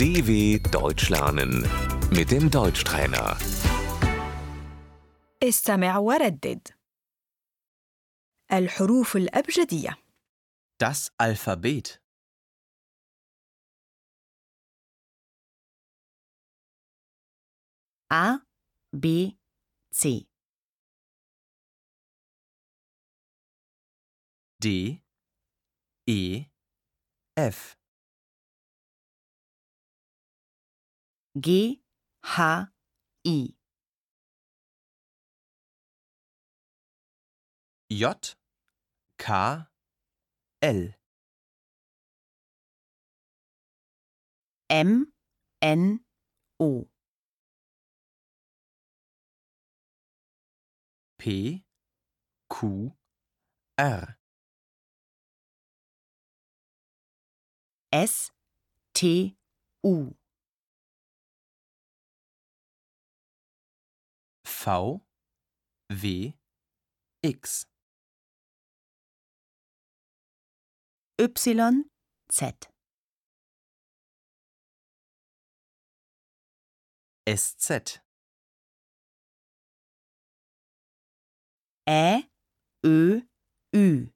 DW Deutsch lernen mit dem Deutschtrainer. استمع وردد الحروف الأبجدية Das Alphabet. A, B, C. D, E, F, G, H, I. J, K, L, M, N, O. P, Q, R, S, T, U. V, W, X, Y, Z. SZ, Ä, Ö, Ü.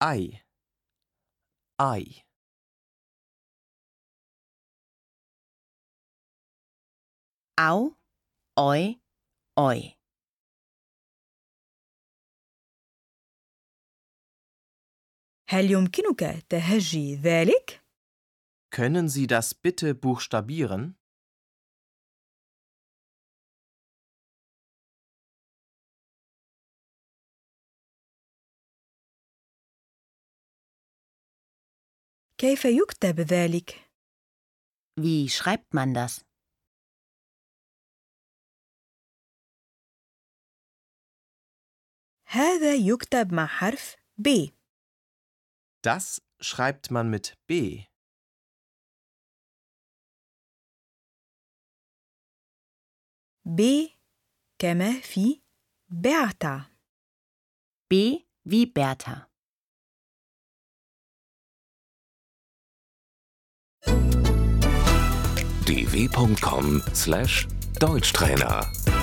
I, I, Au, Oi, Oi. هل يمكنك تهجي ذلك؟ Können Sie das bitte buchstabieren? كيف يكتب ذلك؟ Wie schreibt man das? هذا يكتب مع حرف B Das schreibt man mit B. B كما في بعت B wie Bertha. dw.com/deutschtrainer